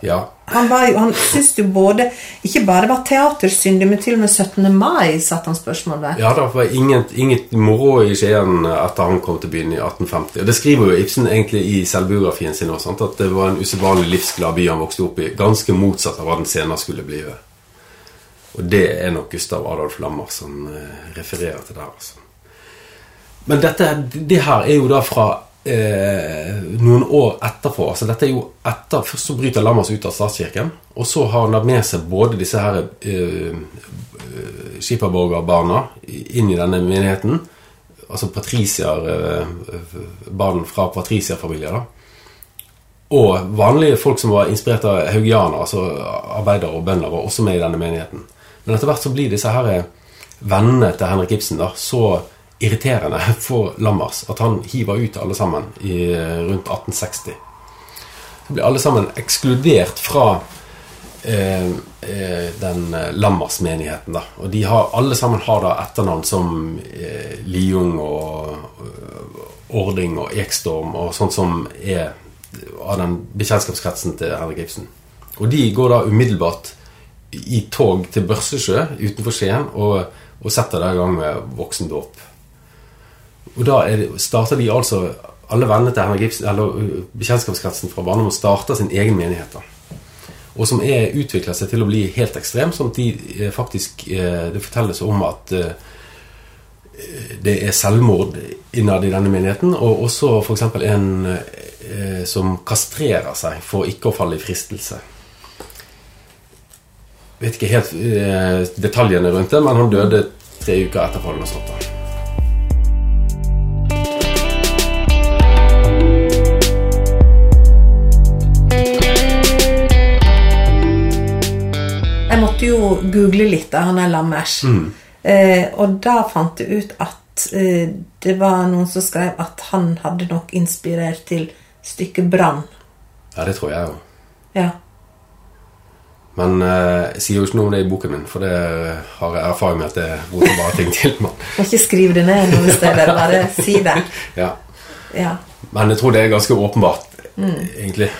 Ja. Han, var jo, han syntes jo både Ikke bare var teatersyndig, men til og med 17. mai satte han spørsmål ved. Ja, det var inget, inget moro i Skien etter han kom til byen i 1850. Og Det skriver jo Ibsen egentlig i selvbiografien sin også, at det var en usedvanlig livsglad by han vokste opp i. Ganske motsatt av hva den senere skulle bli. Og det er nok Gustav Adolf Lammer som eh, refererer til det. Altså. Men dette, det her er jo da fra eh, noen år etterpå. altså dette er jo etter, Først så bryter Lammers ut av statskirken, og så har han med seg både disse her eh, skipperborgerbarna inn i denne menigheten. Altså patricier, eh, barn fra patricierfamilier. og vanlige folk som var inspirert av haugianer, altså arbeidere og bønder, var også med i denne menigheten. Men etter hvert så blir disse her vennene til Henrik Ibsen da, så irriterende for Lammers at han hiver ut alle sammen i, rundt 1860. Så blir alle sammen ekskludert fra eh, eh den Lammers-menigheten. da. Og de har, alle sammen har da etternavn som eh, Liung og Ording og Ekstorm og sånt som er av den bekjentskapskretsen til Henrik Ibsen. Og de går da umiddelbart i tog til Børsesjø utenfor Skien og, og setter der i gang med voksendåp. Og da det, starter de altså Alle vennene til Henrik Ibsen, eller uh, bekjentskapskretsen fra barndommen, starter sin egen menighet. da. Og som er utvikler seg til å bli helt ekstrem. Sånn at de eh, faktisk eh, Det fortelles om at eh, det er selvmord innad i denne menigheten. Og også f.eks. en som kastrerer seg for ikke å falle i fristelse. Vet ikke helt detaljene rundt det, men han døde tre uker etterpå. Eller noe sånt da. Måtte jo google litt av han er Lammers. Mm. Eh, og da fant jeg ut at eh, det var noen som skrev at han hadde nok inspirert til stykket 'Brann'. Ja, det tror jeg jo. Ja. Men eh, jeg sier jo ikke noe om det i boken min, for det har jeg erfaring med at det roter bare ting til. Man. Må ikke skrive det ned noen steder, bare si det. Ja. ja. Men jeg tror det er ganske åpenbart, mm. egentlig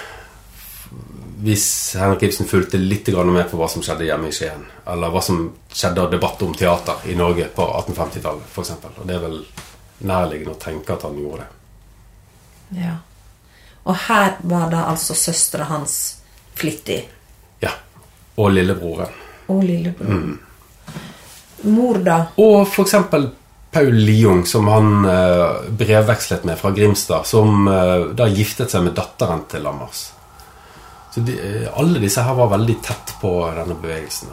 hvis Henrik Ibsen fulgte litt med på hva som skjedde hjemme i Skien, eller hva som skjedde av debatt om teater i Norge på 1850-tallet, f.eks. Og det er vel nærliggende å tenke at han gjorde det. Ja. Og her var da altså søstera hans flittig? Ja. Og lillebroren. Og lillebroren. Mm. Mor, da? Og f.eks. Paul Liung, som han eh, brevvekslet med fra Grimstad, som eh, da giftet seg med datteren til Lammers. Så de, eh, alle disse her var veldig tett på denne bevegelsen.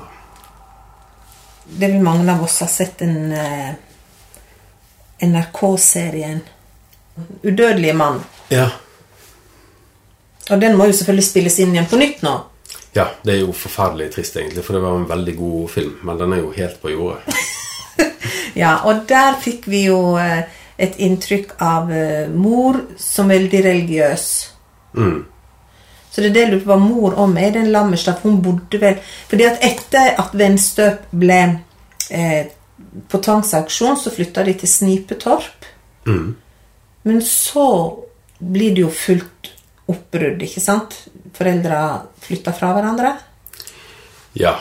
Det vil mange av oss ha sett den eh, NRK-serien 'Udødelige mann'. Ja. Og den må jo selvfølgelig spilles inn igjen på nytt nå. Ja, det er jo forferdelig trist, egentlig, for det var en veldig god film. Men den er jo helt på jordet. ja, og der fikk vi jo eh, et inntrykk av eh, mor som veldig religiøs. Mm. Så det er det jeg lurer på hva mor om er den Lammerstad. Hun bodde vel Fordi at etter at Venstøp ble eh, på tvangsauksjon, så flytta de til Snipetorp. Mm. Men så blir det jo fullt oppbrudd, ikke sant? Foreldra flytta fra hverandre. Ja.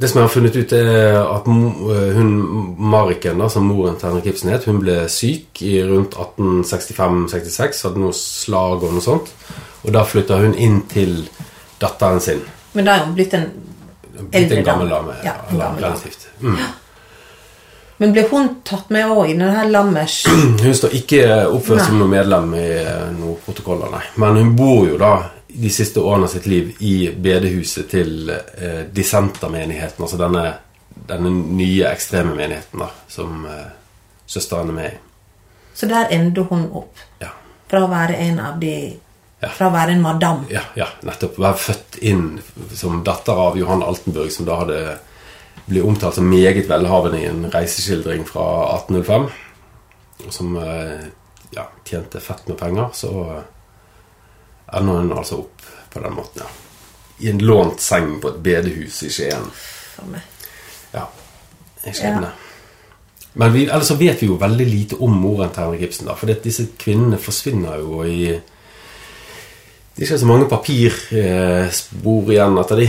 Det som jeg har funnet ut, er at hun Mariken, da, som moren til Henrik Ibsen het, hun ble syk i rundt 1865-66. Hadde noe slag og noe sånt. Og da flytta hun inn til datteren sin. Men da er hun blitt en eldre blitt en gammel dame. Ja, en gammel relativt. Mm. Men ble hun tatt med òg i denne Lammers Hun står ikke oppført som noe medlem i eh, noen protokoller, nei. Men hun bor jo da de siste årene av sitt liv i bedehuset til eh, dissentermenigheten. Altså denne, denne nye ekstreme menigheten da, som eh, søsteren er med i. Så der ender hun opp. Ja. Fra å være en av de Ja. Fra å være en madam. Ja, ja, nettopp. Være født inn som datter av Johan Altenburg, som da hadde blitt omtalt som meget velhavende i en reiseskildring fra 1805. Og som eh, ja, tjente fett med penger. Så ender hun altså opp på den måten, ja. I en lånt seng på et bedehus i Skien. Ja. En skjebne. Men vi, ellers så vet vi jo veldig lite om moren til Henrik Ibsen. da, For disse kvinnene forsvinner jo i Det er ikke så mange papirspor igjen etter de.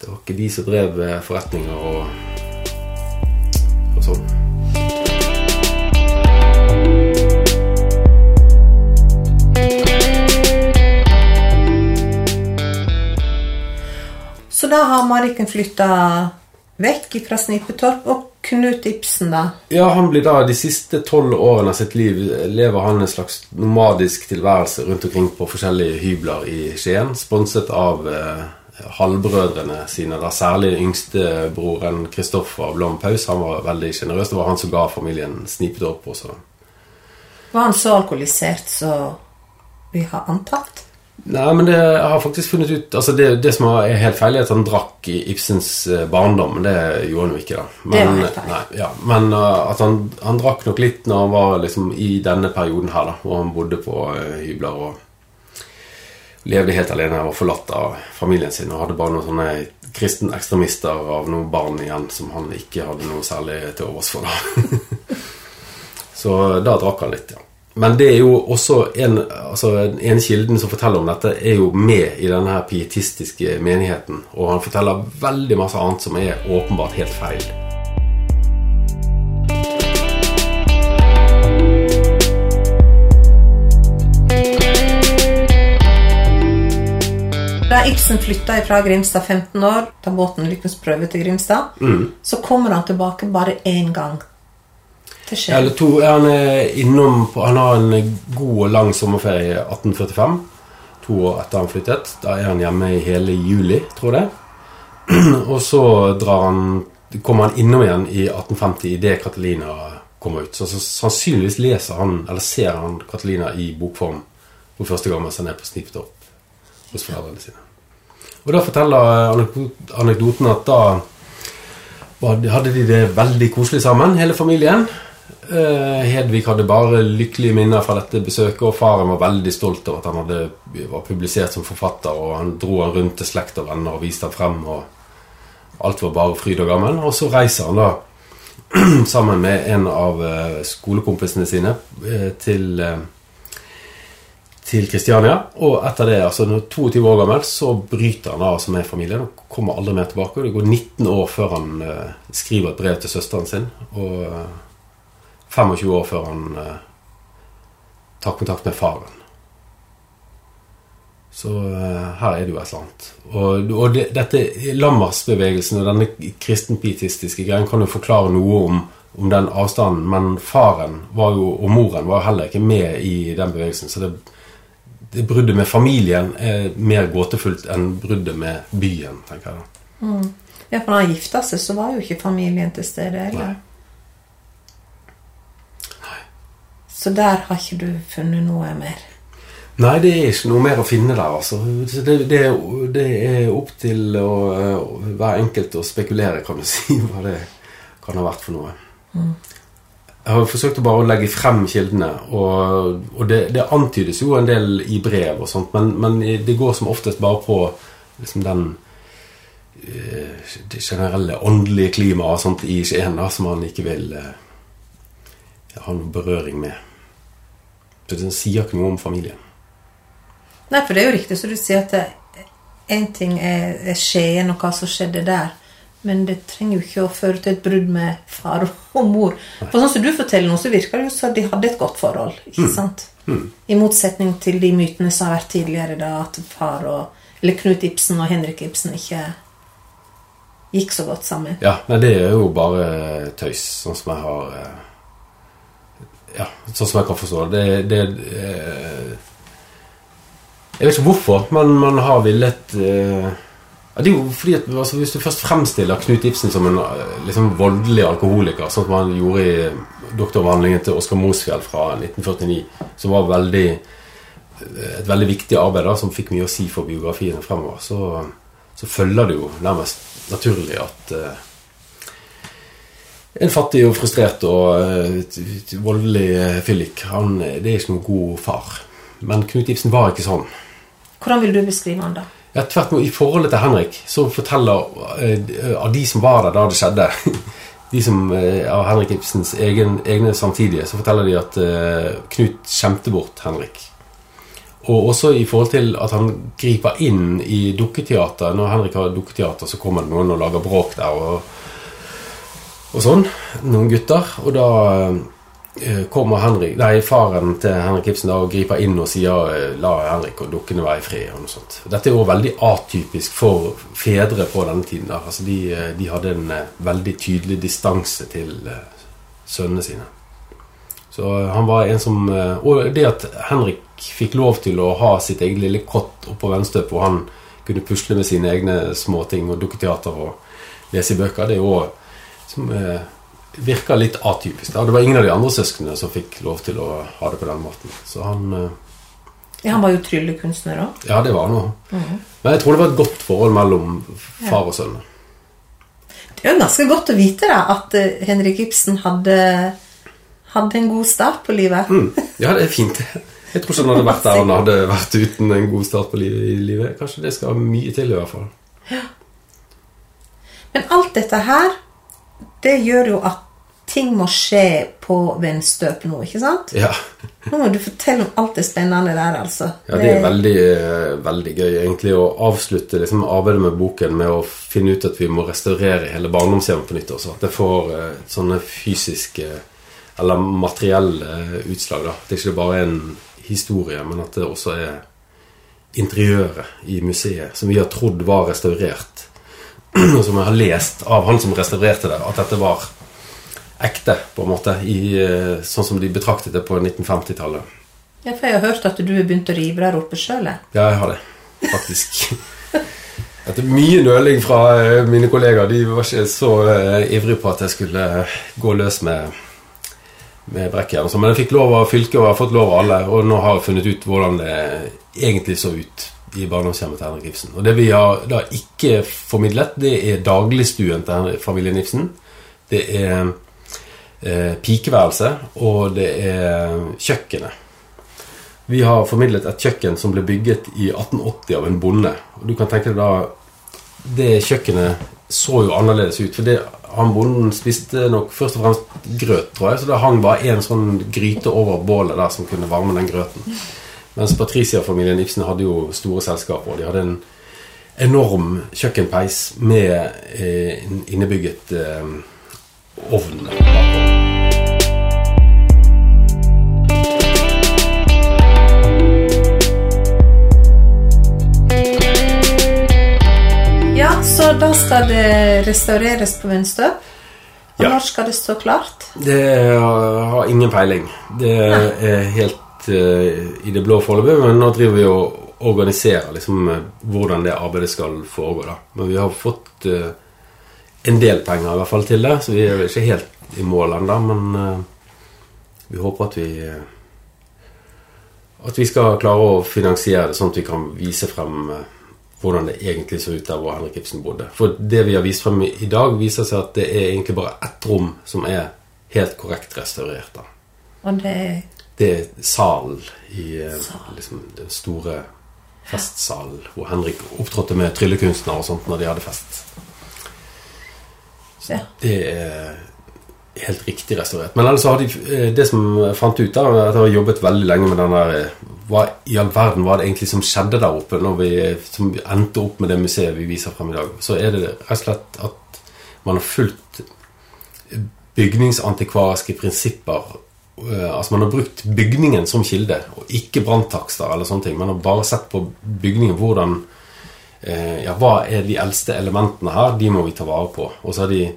Det var ikke de som drev eh, forretninger og, og sånn. Så da har Marikken flytta vekk fra Snipetorp, og Knut Ibsen, da? Ja, han blir da De siste tolv årene av sitt liv lever han en slags nomadisk tilværelse rundt omkring på forskjellige hybler i Skien, sponset av eh, halvbrødrene sine. Da særlig den yngste broren Kristoffer Blom Paus. Han var veldig sjenerøs. Det var han som ga familien Snipetorp også. Var han så alkoholisert som vi har antatt? Nei, men det jeg har faktisk funnet ut altså det, det som er helt feil, er at han drakk i Ibsens eh, barndom. Men det gjorde han jo ikke, da. Men, nei, ja, men uh, at han, han drakk nok litt når han var liksom i denne perioden her, da. Hvor han bodde på uh, hybler og levde helt alene og forlatt av familien sin. Og hadde bare noen sånne kristne ekstremister av noen barn igjen som han ikke hadde noe særlig til overs for, da. Så da drakk han litt, ja. Men det er jo også en, altså en kilden som forteller om dette, er jo med i denne her pietistiske menigheten. Og han forteller veldig masse annet som er åpenbart helt feil. Da Ibsen flytta fra Grimstad 15 år, da båten lykkes prøve til Grimstad, Mm. så kommer han tilbake bare én gang Skien. Eller to, han er innom Han har en god og lang sommerferie i 1845. To år etter han flyttet. Da er han hjemme i hele juli, tror jeg. Og så drar han, kommer han innom igjen i 1850 idet Catalina kommer ut. Så, så sannsynligvis leser han, eller ser han Catalina i bokform for første gang mens han er på Snipetorp hos foreldrene sine. Og da forteller anekdoten at da hadde de det veldig koselig sammen, hele familien. Eh, Hedvig hadde bare lykkelige minner fra dette besøket, og faren var veldig stolt over at han hadde, var publisert som forfatter, og han dro han rundt til slekt og venner og viste han frem, og alt var bare fryd og gammen. Og så reiser han da sammen med en av eh, skolekompisene sine eh, til til Kristiania. Og etter det, altså når 22 år gammel, så bryter han av altså med familien og kommer aldri mer tilbake. Det går 19 år før han skriver et brev til søsteren sin. Og 25 år før han eh, tar kontakt med faren. Så eh, her er det jo et eller annet. Og, og det, dette Lammers-bevegelsen og denne kristenpietistiske greien kan jo forklare noe om, om den avstanden, men faren var jo, og moren var jo heller ikke med i den bevegelsen. Så det, det bruddet med familien er mer gåtefullt enn bruddet med byen, tenker jeg da. Ja, for når han gifta seg, så var jo ikke familien til stede heller. Så der har ikke du funnet noe mer. Nei, det er ikke noe mer å finne der, altså. Det, det, det er opp til å, eh, hver enkelt å spekulere, kan du si, hva det kan ha vært for noe. Jeg har forsøkt å bare legge frem kildene, og, og det, det antydes jo en del i brev og sånt, men, men det går som oftest bare på liksom den eh, det generelle åndelige klimaet i Skien som man ikke vil eh, ha noen berøring med. Så det sier ikke noe om familien. Nei, for det er jo riktig som du sier at én ting er, er Skien og hva som skjedde der, men det trenger jo ikke å føre til et brudd med far og mor. For sånn som du forteller nå, så virker det jo som de hadde et godt forhold. ikke sant? I motsetning til de mytene som har vært tidligere, da, at far og Eller Knut Ibsen og Henrik Ibsen ikke gikk så godt sammen. Ja, nei, det er jo bare tøys, sånn som jeg har eh, Ja, sånn som jeg kan forstå det. Det, det eh, Jeg vet ikke hvorfor, men man har villet eh, Det er jo fordi at altså, Hvis du først fremstiller Knut Ibsen som en eh, liksom voldelig alkoholiker, sånn som han gjorde i doktoravhandlingen til Oskar Mosfjell fra 1949, som var veldig, et veldig viktig arbeid da, som fikk mye å si for biografien fremover, så, så følger det jo nærmest naturlig at eh, en fattig og frustrert og eh, voldelig eh, fyllik, han, eh, det er ikke noen god far. Men Knut Ibsen var ikke sånn. Hvordan vil du beskrive han da? Ja, tvert imot, I forholdet til Henrik så forteller av de som var der da det skjedde De som av Henrik Ibsens egen, egne samtidige, så forteller de at Knut skjemte bort Henrik. Og også i forhold til at han griper inn i dukketeater. Når Henrik har dukketeater, så kommer det noen og lager bråk der. og og sånn. Noen gutter. Og da eh, kommer Henrik, nei, faren til Henrik Ibsen da og griper inn og sier eh, 'la Henrik og dukkene være i fred'. og noe sånt. Dette er jo veldig atypisk for fedre på denne tiden. der. Altså, de, eh, de hadde en veldig tydelig distanse til sønnene sine. Så han var en som Og det at Henrik fikk lov til å ha sitt eget lille kott oppå Venstøp, hvor han kunne pusle med sine egne småting og dukketeater og lese i bøker, det er jo som eh, virka litt atypisk. Da. Det var ingen av de andre søsknene som fikk lov til å ha det på den måten. Så han eh, Ja, han var jo tryllekunstner òg. Ja, det var han noe. Men jeg tror det var et godt forhold mellom far og sønn. Det er jo ganske godt å vite da, at eh, Henrik Ibsen hadde, hadde en god start på livet. Mm. Ja, det er fint. Jeg tror ikke han hadde vært der han hadde vært uten en god start på livet. i livet. Kanskje det skal mye til, i hvert fall. Ja. Men alt dette her, det gjør jo at ting må skje på vindstøp nå, ikke sant? Ja, Nå må du fortelle om alt det spennende der, altså. ja det er veldig, eh, veldig gøy egentlig å avslutte liksom, arbeidet med boken med å finne ut at vi må restaurere hele barndomshjemmet på nytt også. At det får uh, sånne fysiske eller materielle eh, utslag. da. Det er ikke bare en historie, men at det også er interiøret i museet som vi har trodd var restaurert. Og som jeg har lest av han som restaurerte det, at dette var ekte, på en måte. I, eh, sånn som de betraktet det på 1950-tallet. Ja, for jeg har hørt at du har begynt å rive der oppe sjøl. Ja, jeg har det, faktisk. Etter mye nøling fra eh, mine kollegaer. De var ikke så uh, ivrige på at jeg skulle gå løs med, med brekkjern. sånn. Men jeg fikk lov av fylket, og jeg har fått lov av alle. Og nå har jeg funnet ut hvordan det egentlig så ut i barndomshjemmet til Henrik Ibsen. Og det vi har da ikke formidlet, det er dagligstuen til familien Ibsen. Det er eh, pikeværelset, og det er kjøkkenet. Vi har formidlet et kjøkken som ble bygget i 1880 av en bonde. Og du kan tenke deg da Det kjøkkenet så jo annerledes ut. For det, han bonden spiste nok først og fremst grøt, tror jeg. Så det hang bare en sånn gryte over bålet der som kunne varme den grøten. Mens Patricia-familien Ibsen hadde jo store selskaper. De hadde en enorm kjøkkenpeis med eh, innebygget eh, ovn. Ja, så da skal det restaureres på Venstøp. Og Ja. når skal det stå klart? Det har ingen peiling. Det er helt eh, i det blå foreløpig, men nå driver vi og organiserer liksom, eh, hvordan det arbeidet skal foregå. Da. Men vi har fått eh, en del penger i hvert fall til det, så vi er ikke helt i mål ennå. Men vi håper at vi at vi skal klare å finansiere det sånn at vi kan vise frem hvordan det egentlig så ut der hvor Henrik Ibsen bodde. For det vi har vist frem i dag, viser seg at det er egentlig bare ett rom som er helt korrekt restaurert. da. Og det Det er salen i Sal. liksom, den store festsalen hvor Henrik opptrådte med tryllekunstnere og sånt når de hadde fest. Så Ja. det er helt riktig restaurert. Men ellers så har de eh, det som jeg fant ut, da, at jeg har jobbet veldig lenge med den der eh, Hva i all verden var det egentlig som skjedde der oppe når vi, som endte opp med det museet vi viser frem i dag? Så er det rett og slett at man har fulgt bygningsantikvariske prinsipper. Eh, Altså Man har brukt bygningen som kilde, og ikke branntakster eller sånne ting. Man har bare sett på bygningen, hvordan eh, Ja, hva er de eldste elementene her? De må vi ta vare på. Og så har de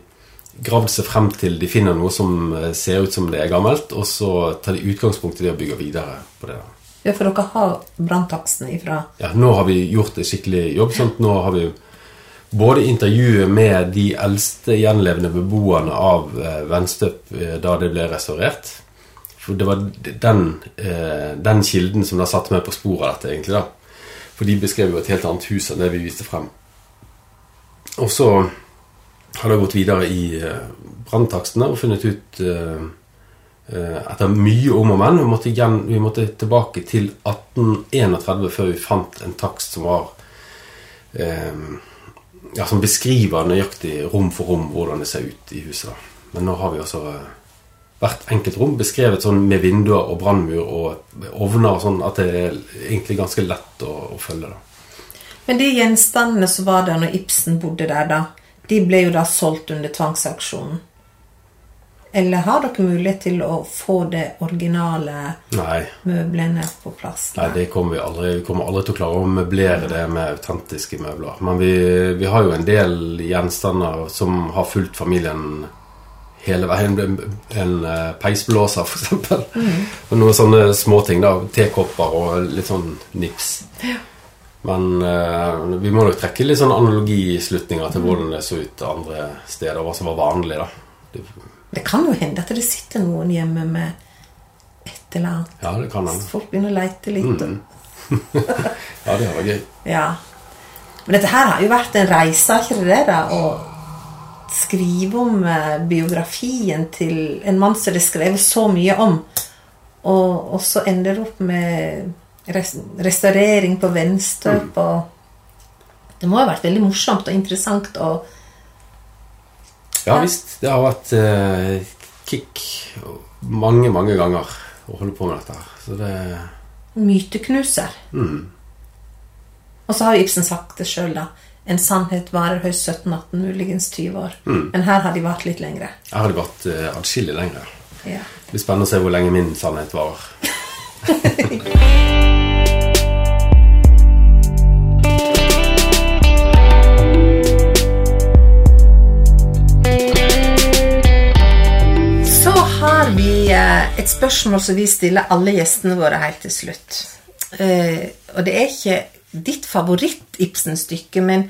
gravd seg frem til de finner noe som eh, ser ut som det er gammelt, og så tar de utgangspunkt i det og bygger videre på det. Ja, for dere har branntaksten ifra Ja, nå har vi gjort en skikkelig jobb. Sant? Nå har vi både intervjuet med de eldste gjenlevende beboerne av Venstøp da det ble restaurert. For det var den, eh, den kilden som da satte meg på sporet av dette, egentlig. da. For de beskrev jo et helt annet hus enn det vi viste frem. Og så har jeg gått videre i eh, branntakstene og funnet ut eh, etter mye om og men vi måtte, igjen, vi måtte tilbake til 1831 før vi fant en takst som var eh, ja, Som beskriver nøyaktig rom for rom hvordan det ser ut i huset. Men nå har vi også eh, hvert enkelt rom beskrevet sånn med vinduer og brannmur og ovner og sånn at det er egentlig ganske lett å, å følge. da. Men de gjenstandene som var der når Ibsen bodde der, da, de ble jo da solgt under tvangsauksjonen. Eller har dere mulighet til å få det originale Nei, møblene på plass? Nei, det kommer vi aldri Vi kommer aldri til å klare å møblere det med autentiske møbler. Men vi, vi har jo en del gjenstander som har fulgt familien hele veien. ble en eh, peisblåser, f.eks. Mm. Og noen sånne småting. da, Tekopper og litt sånn nips. Men eh, vi må nok trekke litt sånn analogislutninger til hvordan det så ut andre steder, hva som var vanlig. da. Det, Det kan jo hende at det sitter noen hjemme med et eller annet. ja, det kan hende. Folk begynner å leite litt. Mm. Ja, det var gøy. Ja. Men dette her har jo vært en reise, har ikke det det? da? Å skrive om eh, biografien til en mann som det er skrevet så mye om, og, og så ender det opp med res restaurering på Venstøp og Det må ha vært veldig morsomt og interessant og Ja visst. Det har vært eh, kick mange, mange ganger å holde på med dette her. Så det myteknuser. mm. Og så har Ibsen sagt det sjøl, da. En sannhet varer høyst 17-18, muligens 20 år. Men her har de vart litt lengre. Jeg hadde vært uh, atskillig lengre. Ja. Det blir spennende å se hvor lenge min sannhet varer. Så har vi eh, et spørsmål som vi stiller alle gjestene våre helt til slutt. Eh, og det er ikke ditt favoritt-Ibsen-stykke, men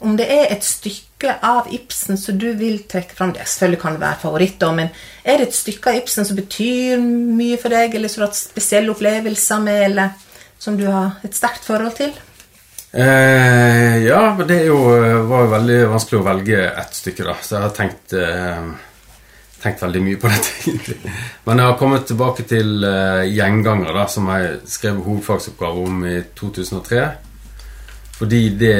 om det er et stykke av Ibsen som du vil trekke fram det Selvfølgelig kan det være favoritt, men er det et stykke av Ibsen som betyr mye for deg, eller som du har hatt spesielle opplevelser med, eller som du har et sterkt forhold til? Eh, ja, det jo, var jo veldig vanskelig å velge ett stykke, da. Så jeg har tenkt, eh, tenkt veldig mye på dette, egentlig. Men jeg har kommet tilbake til uh, 'Gjengangere', da, som jeg skrev hovedfagsoppgave om i 2003. Fordi det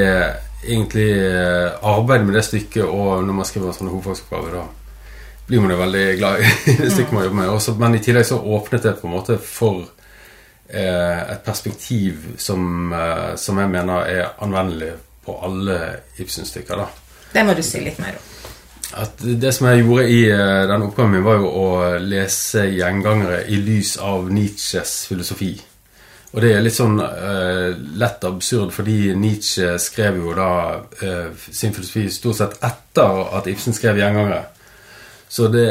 egentlig uh, Arbeidet med det stykket, og når man skriver sånne hovedfagsoppgaver, hovedfagsoppgave, da blir man jo veldig glad i det stykket man jobber med. Også, men i tillegg så åpnet det på en måte for uh, et perspektiv som, uh, som jeg mener er anvendelig på alle Ibsen-stykker. da. Det må du si litt mer om. At det som jeg gjorde i eh, den oppgaven min, var jo å lese gjengangere i lys av Nietzsches filosofi. Og det er litt sånn uh, lett absurd, fordi Nietzsche skrev jo da uh, sin filosofi stort sett etter at Ibsen skrev gjengangere. Så det,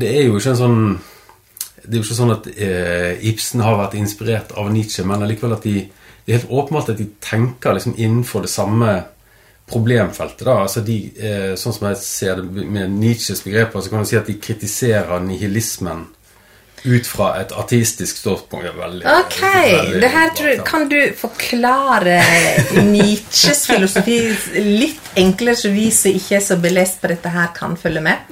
det er jo ikke en sånn det er jo ikke sånn at Ibsen har vært inspirert av Nietzsche, men allikevel at de, det er helt åpenbart at de tenker liksom innenfor det samme problemfeltet. da, altså de, eh, Sånn som jeg ser det med Nietzsches begreper, så kan man si at de kritiserer nihilismen ut fra et ateistisk ståpunkt. Veldig, Ok, veldig det her tror jeg, bra, Kan du forklare Nietzsches filosofi litt enklere, så vi som ikke er så belest på dette, her kan følge med?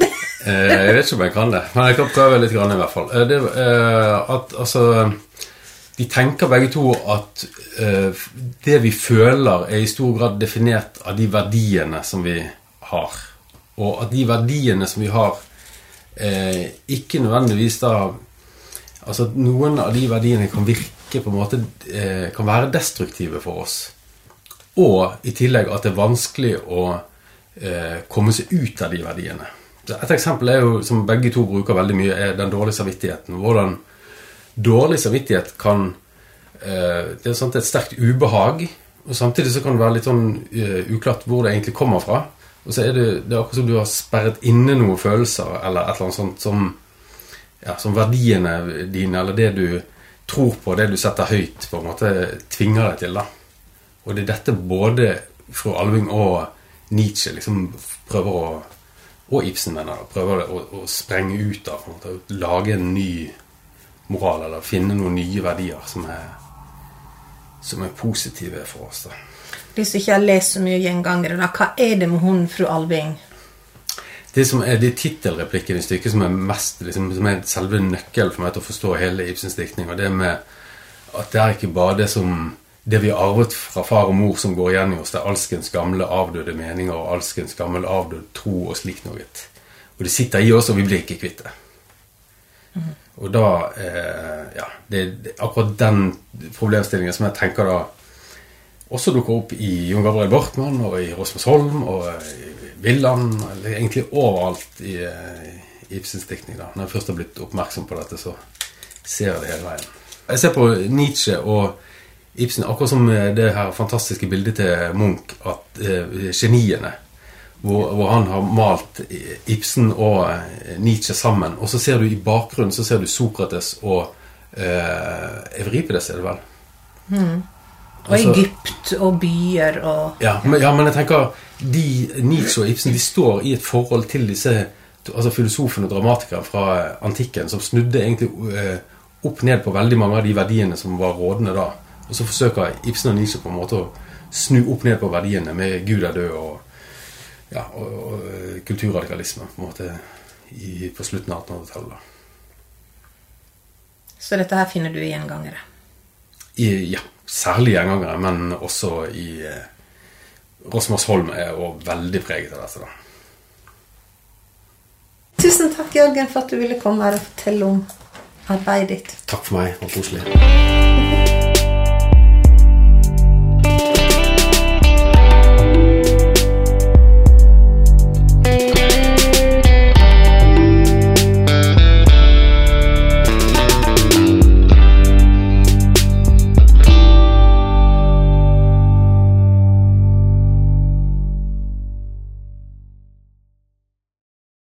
Eh, jeg vet ikke om jeg kan det, men jeg kan prøve litt grann i hvert fall. Eh, Det, eh, at, altså, de tenker begge to at uh, det vi føler, er i stor grad definert av de verdiene som vi har. Og at de verdiene som vi har, uh, ikke nødvendigvis da Altså at noen av de verdiene kan virke på en måte uh, Kan være destruktive for oss. Og i tillegg at det er vanskelig å komme seg ut av de verdiene. Et eksempel er jo, som begge to bruker veldig mye, er den dårlige samvittigheten. Hvordan dårlig samvittighet kan eh, Det er sant, et sterkt ubehag, Og Samtidig så kan det være litt sånn uh, uklart hvor det egentlig kommer fra. Og så er det, det er akkurat som du har sperret inne noen følelser eller et eller annet sånt som, ja, som verdiene dine, eller det du tror på, det du setter høyt, på en måte tvinger deg til. da. Og det er dette både fru Alving og Nietzsche liksom prøver å og Ibsen mener da, prøver å, å, sprenge ut av. Lage en ny moral, eller finne noen nye verdier som er, som er positive for oss. da. Hvis du ikke har lest så mye gjengangere, da, hva er det med hun fru Alving? Det som er det tittelreplikken i stykket som er mest liksom, som er selve nøkkelen for meg til å forstå hele Ibsens diktning, og det med at det er ikke bare det som det vi har arvet fra far og mor som går igjen i oss, det er alskens gamle avdøde meninger og alskens gammel avdød tro og slikt noe. Og det sitter i oss, og vi blir ikke kvitt det. Mm. Og da eh, Ja, det er akkurat den problemstillingen som jeg tenker da også dukker opp i Jon Gabriel Bortmann og i Rosmersholm og i Villand, eller egentlig overalt i, i eh, Ibsens diktning. da. Når jeg først har blitt oppmerksom på dette, så ser jeg det hele veien. Jeg ser på Nietzsche og Ibsen, akkurat som det her fantastiske bildet til Munch, at eh, geniene hvor, hvor, han har malt Ibsen og eh, Nietzsche sammen. Og så ser du i bakgrunnen så ser du Sokrates og eh, Evripides, er det vel? Mm. Og altså, Egypt og byer og ja men, ja, men jeg tenker de, Nietzsche og Ibsen de står i et forhold til disse altså filosofene og dramatikerne fra antikken som snudde egentlig eh, opp ned på veldig mange av de verdiene som var rådende da. Og så forsøker Ibsen og Nietzsche på en måte å snu opp ned på verdiene med Gud er død og, ja, og, og eh, kulturradikalisme på måte i, på slutten av 1800-tallet. Så dette her finner du i gjengangere? I, ja, særlig gjengangere, men også i eh, Rosmersholm er òg veldig preget av dette. da. Tusen takk, Jørgen, for at du ville komme her og fortelle om arbeidet ditt. Takk for meg. Det var koselig.